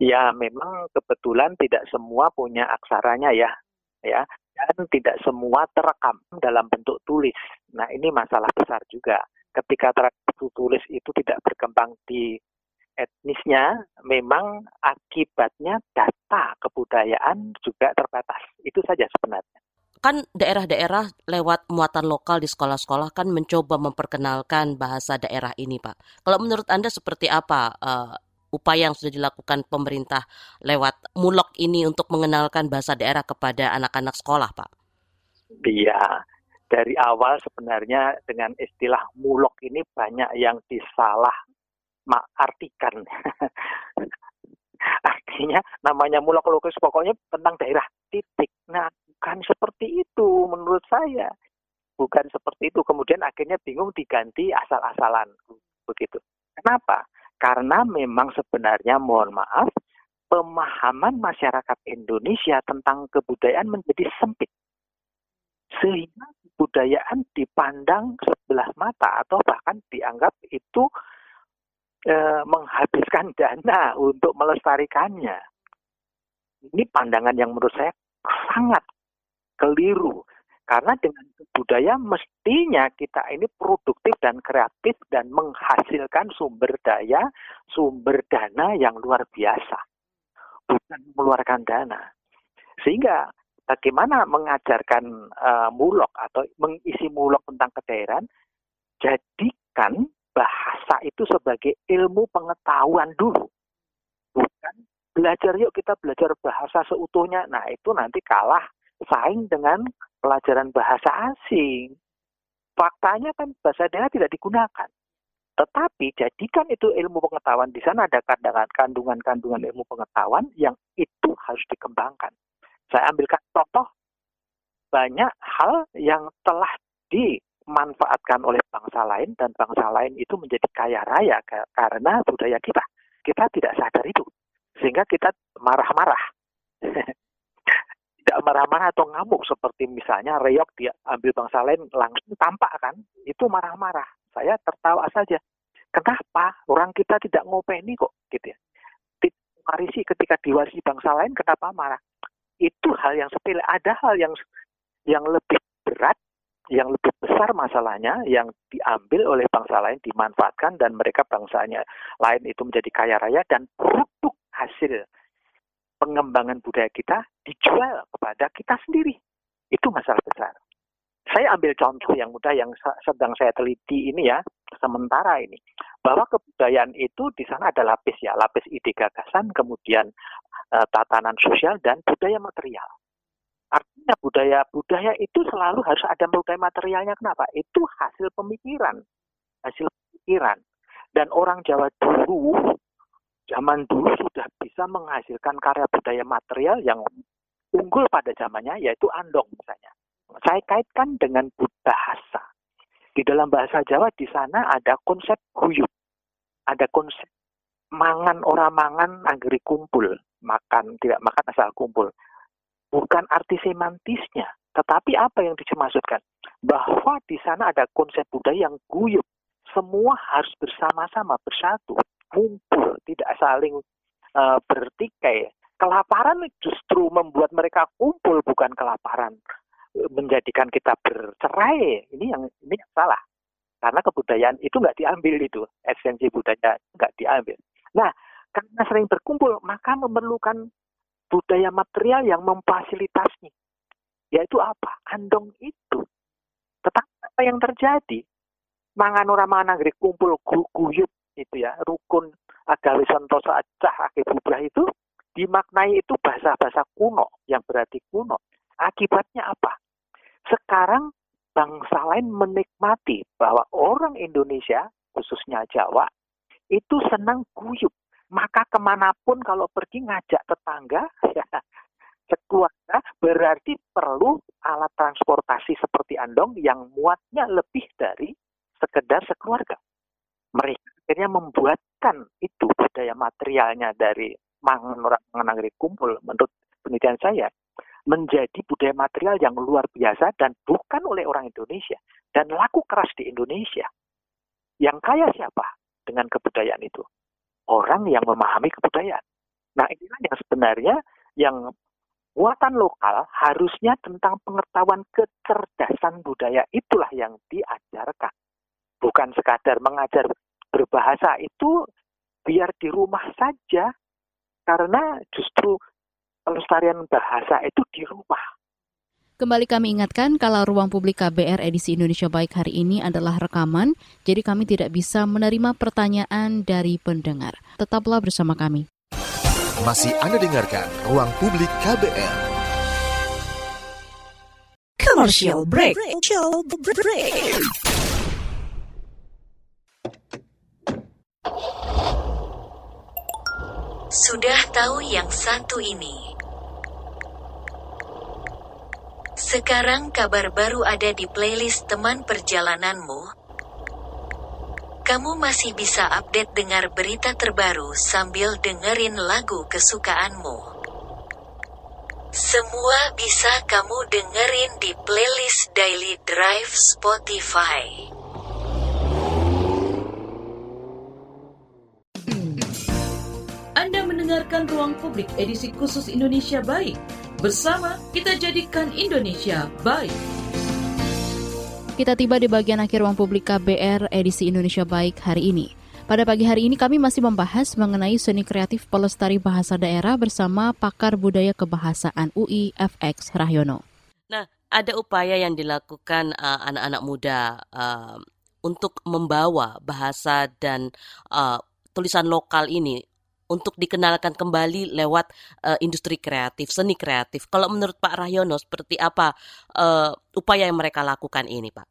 Ya, memang kebetulan tidak semua punya aksaranya ya, ya, dan tidak semua terekam dalam bentuk tulis. Nah, ini masalah besar juga. Ketika tulis itu tidak berkembang di etnisnya memang akibatnya data kebudayaan juga terbatas. Itu saja sebenarnya.
Kan daerah-daerah lewat muatan lokal di sekolah-sekolah kan mencoba memperkenalkan bahasa daerah ini, Pak. Kalau menurut Anda seperti apa uh, upaya yang sudah dilakukan pemerintah lewat mulok ini untuk mengenalkan bahasa daerah kepada anak-anak sekolah, Pak?
Iya, dari awal sebenarnya dengan istilah mulok ini banyak yang disalah artikan. Artinya namanya mulak logis pokoknya tentang daerah titik. Nah, bukan seperti itu menurut saya. Bukan seperti itu. Kemudian akhirnya bingung diganti asal-asalan. Begitu. Kenapa? Karena memang sebenarnya mohon maaf, pemahaman masyarakat Indonesia tentang kebudayaan menjadi sempit. Sehingga kebudayaan dipandang sebelah mata atau bahkan dianggap itu e, menghabiskan dana untuk melestarikannya. Ini pandangan yang menurut saya sangat keliru. Karena dengan budaya mestinya kita ini produktif dan kreatif dan menghasilkan sumber daya, sumber dana yang luar biasa. Bukan mengeluarkan dana. Sehingga bagaimana mengajarkan uh, mulok atau mengisi mulok tentang kedaerahan, jadikan bahasa itu sebagai ilmu pengetahuan dulu. Bukan belajar yuk kita belajar bahasa seutuhnya. Nah itu nanti kalah saing dengan pelajaran bahasa asing. Faktanya kan bahasa daerah tidak digunakan. Tetapi jadikan itu ilmu pengetahuan. Di sana ada kandungan-kandungan ilmu pengetahuan yang itu harus dikembangkan. Saya ambilkan contoh banyak hal yang telah di dimanfaatkan oleh bangsa lain dan bangsa lain itu menjadi kaya raya karena budaya kita. Kita tidak sadar itu. Sehingga kita marah-marah. tidak marah-marah atau ngamuk seperti misalnya reok dia ambil bangsa lain langsung tampak kan itu marah-marah saya tertawa saja kenapa orang kita tidak ngopeni kok gitu ya marisi ketika diwarisi bangsa lain kenapa marah itu hal yang sepele ada hal yang yang lebih berat yang lebih besar masalahnya yang diambil oleh bangsa lain dimanfaatkan dan mereka bangsanya lain itu menjadi kaya raya dan produk hasil pengembangan budaya kita dijual kepada kita sendiri. Itu masalah besar. Saya ambil contoh yang mudah yang sedang saya teliti ini ya, sementara ini. Bahwa kebudayaan itu di sana ada lapis ya, lapis ide gagasan, kemudian uh, tatanan sosial, dan budaya material. Artinya budaya budaya itu selalu harus ada budaya materialnya. Kenapa? Itu hasil pemikiran, hasil pemikiran. Dan orang Jawa dulu zaman dulu sudah bisa menghasilkan karya budaya material yang unggul pada zamannya yaitu andong misalnya. Saya kaitkan dengan bahasa. Di dalam bahasa Jawa di sana ada konsep guyub. Ada konsep mangan orang mangan anggeri kumpul. Makan tidak makan asal kumpul. Bukan arti semantisnya, tetapi apa yang dimaksudkan? Bahwa di sana ada konsep budaya yang guyub. Semua harus bersama-sama bersatu kumpul, tidak saling uh, bertikai. Kelaparan justru membuat mereka kumpul, bukan kelaparan menjadikan kita bercerai. Ini yang ini yang salah. Karena kebudayaan itu nggak diambil itu, esensi budaya nggak diambil. Nah, karena sering berkumpul, maka memerlukan budaya material yang memfasilitasi. Yaitu apa? Andong itu. Tetapi apa yang terjadi? Mangan orang mangan kumpul guyup itu ya rukun agawi santoso acah bubrah itu dimaknai itu bahasa-bahasa kuno yang berarti kuno. Akibatnya apa? Sekarang bangsa lain menikmati bahwa orang Indonesia, khususnya Jawa, itu senang guyup. Maka ke mana pun kalau pergi ngajak tetangga, ya, sekeluarga, berarti perlu alat transportasi seperti andong yang muatnya lebih dari sekedar sekeluarga. Mereka akhirnya membuatkan itu budaya materialnya dari negeri kumpul menurut penelitian saya menjadi budaya material yang luar biasa dan bukan oleh orang Indonesia dan laku keras di Indonesia. Yang kaya siapa dengan kebudayaan itu? Orang yang memahami kebudayaan. Nah inilah yang sebenarnya yang muatan lokal harusnya tentang pengetahuan kecerdasan budaya itulah yang diajarkan. Bukan sekadar mengajar berbahasa itu biar di rumah saja karena justru pelestarian bahasa itu di rumah.
Kembali kami ingatkan kalau ruang publik KBR edisi Indonesia Baik hari ini adalah rekaman, jadi kami tidak bisa menerima pertanyaan dari pendengar. Tetaplah bersama kami.
Masih Anda dengarkan Ruang Publik KBR.
Commercial break. Commercial break.
Sudah tahu yang satu ini. Sekarang kabar baru ada di playlist teman perjalananmu. Kamu masih bisa update dengar berita terbaru sambil dengerin lagu kesukaanmu. Semua bisa kamu dengerin di playlist Daily Drive Spotify.
mendengarkan Ruang Publik edisi khusus Indonesia Baik. Bersama kita jadikan Indonesia baik.
Kita tiba di bagian akhir Ruang Publik KBR edisi Indonesia Baik hari ini. Pada pagi hari ini kami masih membahas mengenai seni kreatif pelestari bahasa daerah bersama pakar budaya kebahasaan UI FX Rahyono.
Nah, ada upaya yang dilakukan uh, anak-anak uh, muda uh, untuk membawa bahasa dan uh, tulisan lokal ini untuk dikenalkan kembali lewat uh, industri kreatif, seni kreatif. Kalau menurut Pak Rahyono, seperti apa uh, upaya yang mereka lakukan ini, Pak?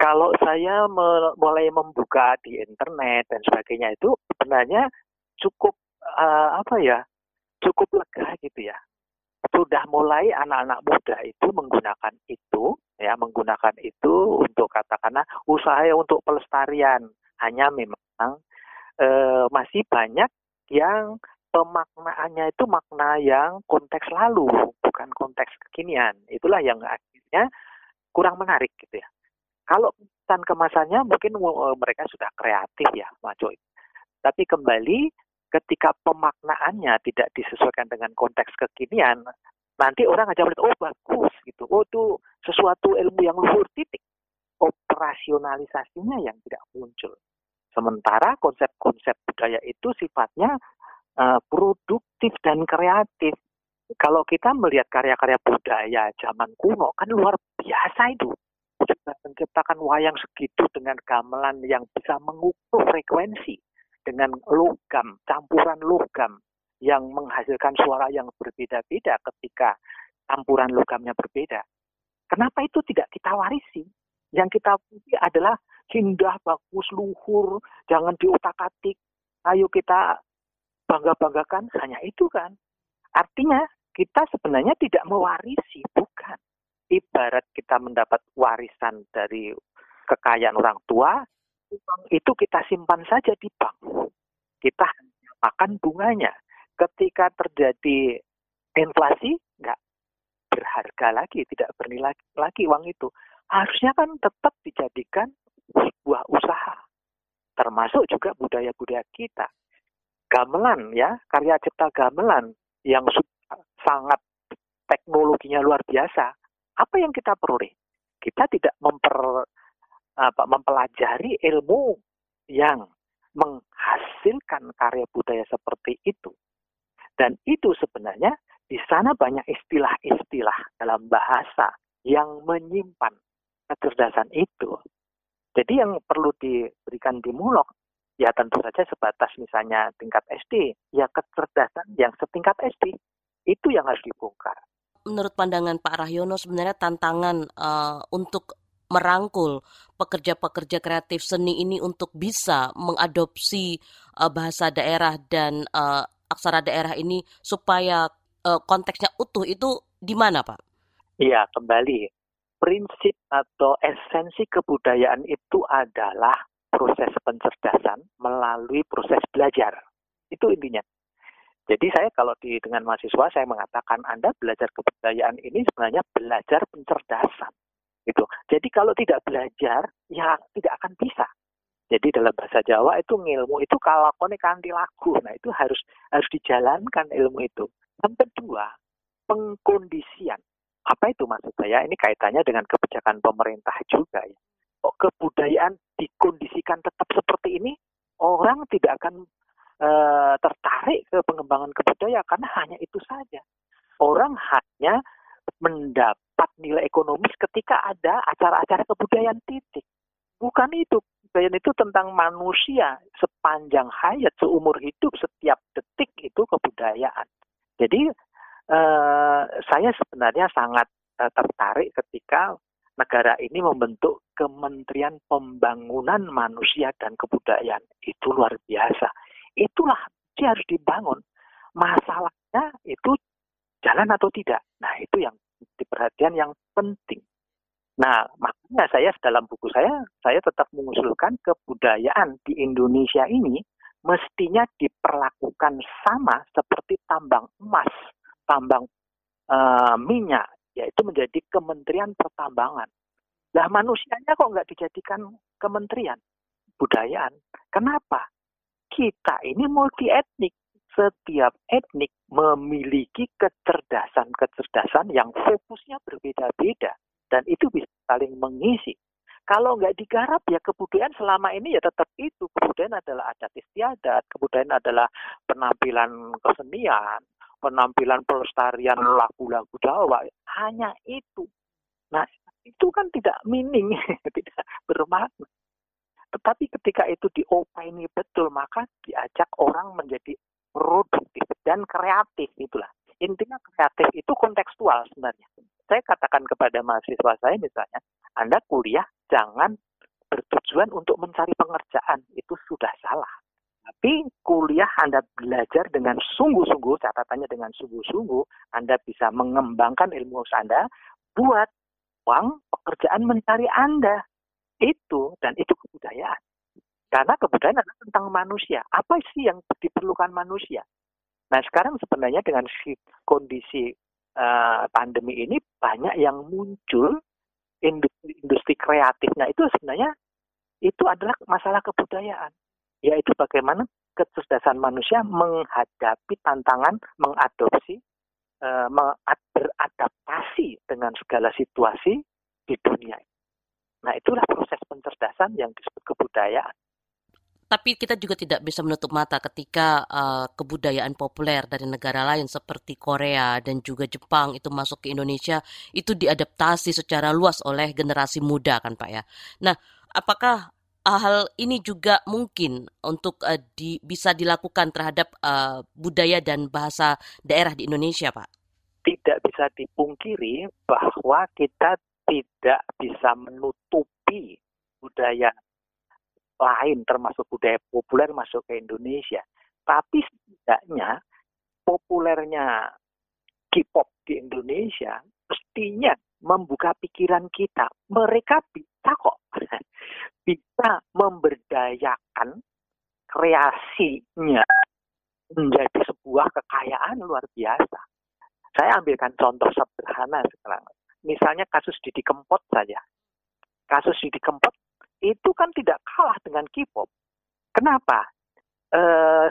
Kalau saya mulai membuka di internet dan sebagainya itu sebenarnya cukup uh, apa ya, cukup lega gitu ya. Sudah mulai anak-anak muda itu menggunakan itu ya menggunakan itu untuk katakanlah usaha untuk pelestarian hanya memang eh, masih banyak yang pemaknaannya itu makna yang konteks lalu bukan konteks kekinian. Itulah yang akhirnya kurang menarik gitu ya. Kalau tan kemasannya mungkin eh, mereka sudah kreatif ya Mas Joy. Tapi kembali ketika pemaknaannya tidak disesuaikan dengan konteks kekinian nanti orang aja melihat oh bagus gitu. Oh itu sesuatu ilmu yang luhur titik. Operasionalisasinya yang tidak muncul sementara konsep-konsep budaya itu sifatnya uh, produktif dan kreatif kalau kita melihat karya-karya budaya zaman kuno kan luar biasa itu juga menciptakan wayang segitu dengan gamelan yang bisa mengukur frekuensi dengan logam campuran logam yang menghasilkan suara yang berbeda-beda ketika campuran logamnya berbeda. Kenapa itu tidak kita warisi? Yang kita pilih adalah indah, bagus, luhur, jangan diotak-atik. Ayo kita bangga-banggakan hanya itu kan. Artinya kita sebenarnya tidak mewarisi, bukan. Ibarat kita mendapat warisan dari kekayaan orang tua, itu kita simpan saja di bank. Kita makan bunganya ketika terjadi inflasi nggak berharga lagi, tidak bernilai lagi uang itu. Harusnya kan tetap dijadikan sebuah usaha, termasuk juga budaya-budaya kita. Gamelan ya, karya cipta gamelan yang sangat teknologinya luar biasa. Apa yang kita peroleh? Kita tidak memper apa, mempelajari ilmu yang menghasilkan karya budaya seperti itu. Dan itu sebenarnya di sana banyak istilah-istilah dalam bahasa yang menyimpan kecerdasan itu. Jadi yang perlu diberikan di mulok ya tentu saja sebatas misalnya tingkat SD, ya kecerdasan yang setingkat SD itu yang harus dibongkar.
Menurut pandangan Pak Rahyono sebenarnya tantangan uh, untuk merangkul pekerja-pekerja kreatif seni ini untuk bisa mengadopsi uh, bahasa daerah dan uh, aksara daerah ini supaya uh, konteksnya utuh itu di mana, Pak?
Iya, kembali. Prinsip atau esensi kebudayaan itu adalah proses pencerdasan melalui proses belajar. Itu intinya. Jadi saya kalau di dengan mahasiswa saya mengatakan Anda belajar kebudayaan ini sebenarnya belajar pencerdasan. Gitu. Jadi kalau tidak belajar ya tidak akan bisa. Jadi dalam bahasa Jawa itu ilmu itu kalau kanti lagu. Nah itu harus harus dijalankan ilmu itu. Yang kedua, pengkondisian. Apa itu maksud saya? Ini kaitannya dengan kebijakan pemerintah juga ya. Oh, kebudayaan dikondisikan tetap seperti ini, orang tidak akan e, tertarik ke pengembangan kebudayaan karena hanya itu saja. Orang hanya mendapat nilai ekonomis ketika ada acara-acara kebudayaan titik. Bukan itu kebudayaan itu tentang manusia sepanjang hayat seumur hidup setiap detik itu kebudayaan. Jadi eh, saya sebenarnya sangat eh, tertarik ketika negara ini membentuk Kementerian Pembangunan Manusia dan Kebudayaan. Itu luar biasa. Itulah dia harus dibangun. Masalahnya itu jalan atau tidak. Nah, itu yang diperhatian yang penting. Nah, makanya saya dalam buku saya, saya tetap mengusulkan kebudayaan di Indonesia ini mestinya diperlakukan sama seperti tambang emas, tambang uh, minyak, yaitu menjadi Kementerian Pertambangan. Lah manusianya kok nggak dijadikan kementerian budayaan? Kenapa? Kita ini multi etnik. Setiap etnik memiliki kecerdasan-kecerdasan yang fokusnya berbeda-beda dan itu bisa saling mengisi. Kalau nggak digarap ya kebudayaan selama ini ya tetap itu. Kebudayaan adalah adat istiadat, kebudayaan adalah penampilan kesenian, penampilan pelestarian lagu-lagu Jawa. Hanya itu. Nah itu kan tidak meaning, tidak bermakna. Tetapi ketika itu diopini betul, maka diajak orang menjadi produktif dan kreatif itulah. Intinya kreatif itu kontekstual sebenarnya saya katakan kepada mahasiswa saya misalnya, Anda kuliah jangan bertujuan untuk mencari pengerjaan, itu sudah salah. Tapi kuliah Anda belajar dengan sungguh-sungguh, catatannya dengan sungguh-sungguh, Anda bisa mengembangkan ilmu Anda buat uang pekerjaan mencari Anda. Itu, dan itu kebudayaan. Karena kebudayaan adalah tentang manusia. Apa sih yang diperlukan manusia? Nah sekarang sebenarnya dengan kondisi uh, pandemi ini banyak yang muncul industri, industri kreatifnya itu sebenarnya itu adalah masalah kebudayaan. Yaitu bagaimana kecerdasan manusia menghadapi tantangan mengadopsi, uh, beradaptasi dengan segala situasi di dunia. Nah, itulah proses pencerdasan yang disebut kebudayaan.
Tapi kita juga tidak bisa menutup mata ketika uh, kebudayaan populer dari negara lain seperti Korea dan juga Jepang itu masuk ke Indonesia itu diadaptasi secara luas oleh generasi muda kan Pak ya. Nah, apakah hal ini juga mungkin untuk uh, di, bisa dilakukan terhadap uh, budaya dan bahasa daerah di Indonesia, Pak?
Tidak bisa dipungkiri bahwa kita tidak bisa menutupi budaya lain termasuk budaya populer masuk ke Indonesia. Tapi setidaknya populernya K-pop di Indonesia mestinya membuka pikiran kita. Mereka bisa kok bisa memberdayakan kreasinya menjadi sebuah kekayaan luar biasa. Saya ambilkan contoh sederhana sekarang misalnya kasus Didi Kempot saja. Kasus Didi Kempot itu kan tidak kalah dengan K-pop. Kenapa? E,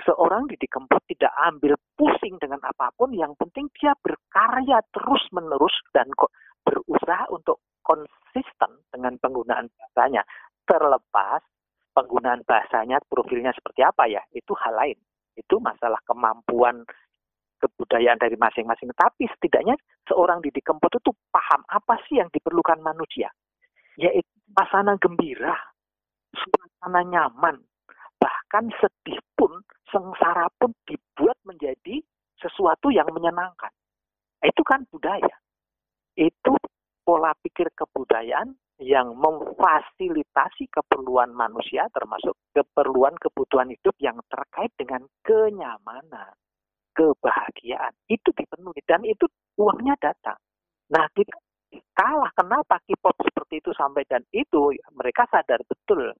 seorang Didi Kempot tidak ambil pusing dengan apa pun, yang penting dia berkarya terus-menerus dan kok berusaha untuk konsisten dengan penggunaan bahasanya. Terlepas penggunaan bahasanya, profilnya seperti apa ya, itu hal lain. Itu masalah kemampuan kebudayaan dari masing-masing. Tapi setidaknya seorang Didi Kempot itu paham apa sih yang diperlukan manusia. Yaitu suasana gembira, suasana nyaman, bahkan sedih pun, sengsara pun dibuat menjadi sesuatu yang menyenangkan. Itu kan budaya. Itu pola pikir kebudayaan yang memfasilitasi keperluan manusia termasuk keperluan kebutuhan hidup yang terkait dengan kenyamanan kebahagiaan itu dipenuhi dan itu uangnya datang. Nah kita kalah kenapa K-pop seperti itu sampai dan itu mereka sadar betul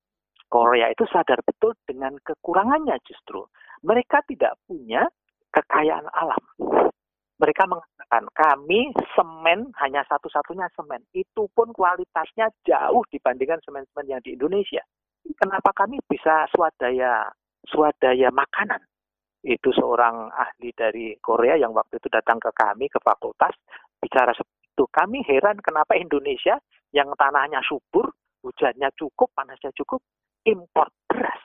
Korea itu sadar betul dengan kekurangannya justru mereka tidak punya kekayaan alam. Mereka mengatakan kami semen hanya satu-satunya semen itu pun kualitasnya jauh dibandingkan semen-semen yang di Indonesia. Kenapa kami bisa swadaya swadaya makanan? itu seorang ahli dari Korea yang waktu itu datang ke kami ke fakultas bicara seperti itu. Kami heran kenapa Indonesia yang tanahnya subur, hujannya cukup, panasnya cukup, impor beras.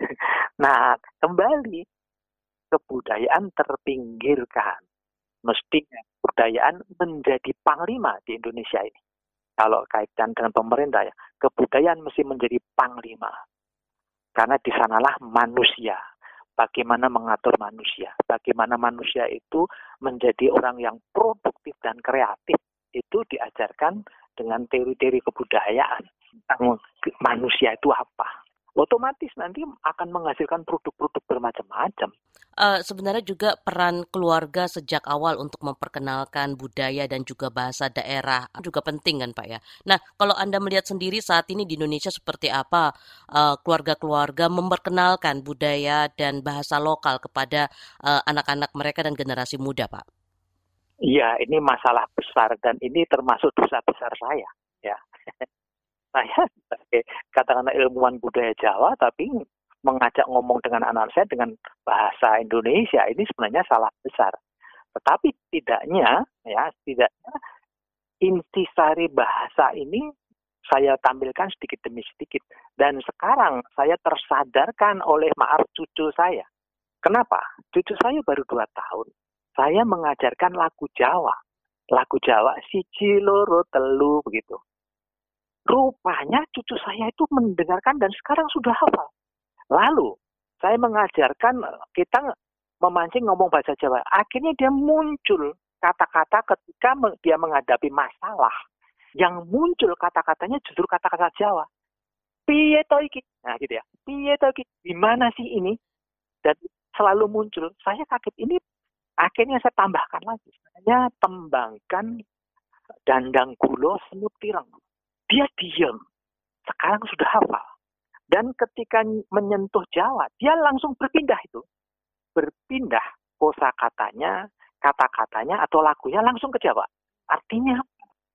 nah, kembali kebudayaan terpinggirkan. Mestinya kebudayaan menjadi panglima di Indonesia ini. Kalau kaitan dengan pemerintah ya, kebudayaan mesti menjadi panglima. Karena di sanalah manusia. Bagaimana mengatur manusia, bagaimana manusia itu menjadi orang yang produktif dan kreatif? Itu diajarkan dengan teori-teori kebudayaan. Manusia itu apa otomatis nanti akan menghasilkan produk-produk bermacam-macam.
Uh, sebenarnya juga peran keluarga sejak awal untuk memperkenalkan budaya dan juga bahasa daerah juga penting kan Pak ya. Nah kalau Anda melihat sendiri saat ini di Indonesia seperti apa keluarga keluarga-keluarga memperkenalkan budaya dan bahasa lokal kepada uh, anak-anak mereka dan generasi muda Pak?
Iya ini masalah besar dan ini termasuk dosa besar saya ya. saya sebagai katakanlah ilmuwan budaya Jawa tapi mengajak ngomong dengan anak saya dengan bahasa Indonesia ini sebenarnya salah besar. Tetapi tidaknya ya tidaknya intisari bahasa ini saya tampilkan sedikit demi sedikit dan sekarang saya tersadarkan oleh maaf cucu saya. Kenapa? Cucu saya baru dua tahun. Saya mengajarkan lagu Jawa. Lagu Jawa si Ciloro Telu begitu. Rupanya cucu saya itu mendengarkan dan sekarang sudah hafal. Lalu saya mengajarkan kita memancing ngomong bahasa Jawa. Akhirnya dia muncul kata-kata ketika dia menghadapi masalah. Yang muncul kata-katanya justru kata-kata Jawa. Piye to iki? Nah gitu ya. Piye to iki? Gimana sih ini? Dan selalu muncul. Saya kaget ini akhirnya saya tambahkan lagi. Sebenarnya tembangkan dandang gulo senut tireng. Dia diem. Sekarang sudah hafal. Dan ketika menyentuh Jawa, dia langsung berpindah itu. Berpindah kosa katanya, kata-katanya atau lagunya langsung ke Jawa. Artinya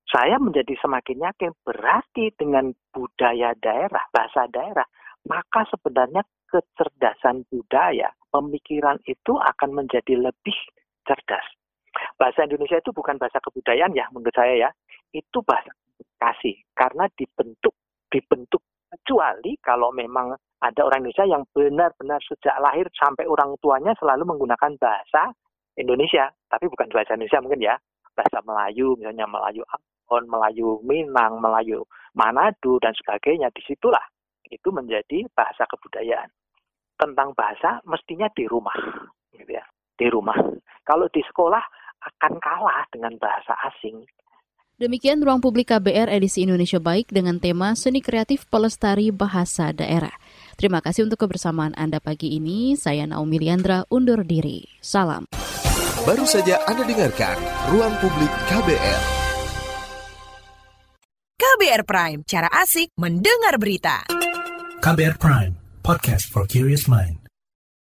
saya menjadi semakin yakin berarti dengan budaya daerah, bahasa daerah, maka sebenarnya kecerdasan budaya, pemikiran itu akan menjadi lebih cerdas. Bahasa Indonesia itu bukan bahasa kebudayaan ya menurut saya ya, itu bahasa kasih karena dibentuk dibentuk kecuali kalau memang ada orang Indonesia yang benar-benar sejak lahir sampai orang tuanya selalu menggunakan bahasa Indonesia, tapi bukan bahasa Indonesia mungkin ya, bahasa Melayu, misalnya Melayu Ambon, Melayu Minang, Melayu Manado dan sebagainya. Di situlah itu menjadi bahasa kebudayaan. Tentang bahasa mestinya di rumah, gitu ya, di rumah. Kalau di sekolah akan kalah dengan bahasa asing.
Demikian Ruang Publik KBR edisi Indonesia Baik dengan tema Seni Kreatif Pelestari Bahasa Daerah. Terima kasih untuk kebersamaan Anda pagi ini. Saya Naomi Liandra undur diri. Salam.
Baru saja Anda dengarkan Ruang Publik KBR.
KBR Prime, cara asik mendengar berita.
KBR Prime, podcast for curious mind.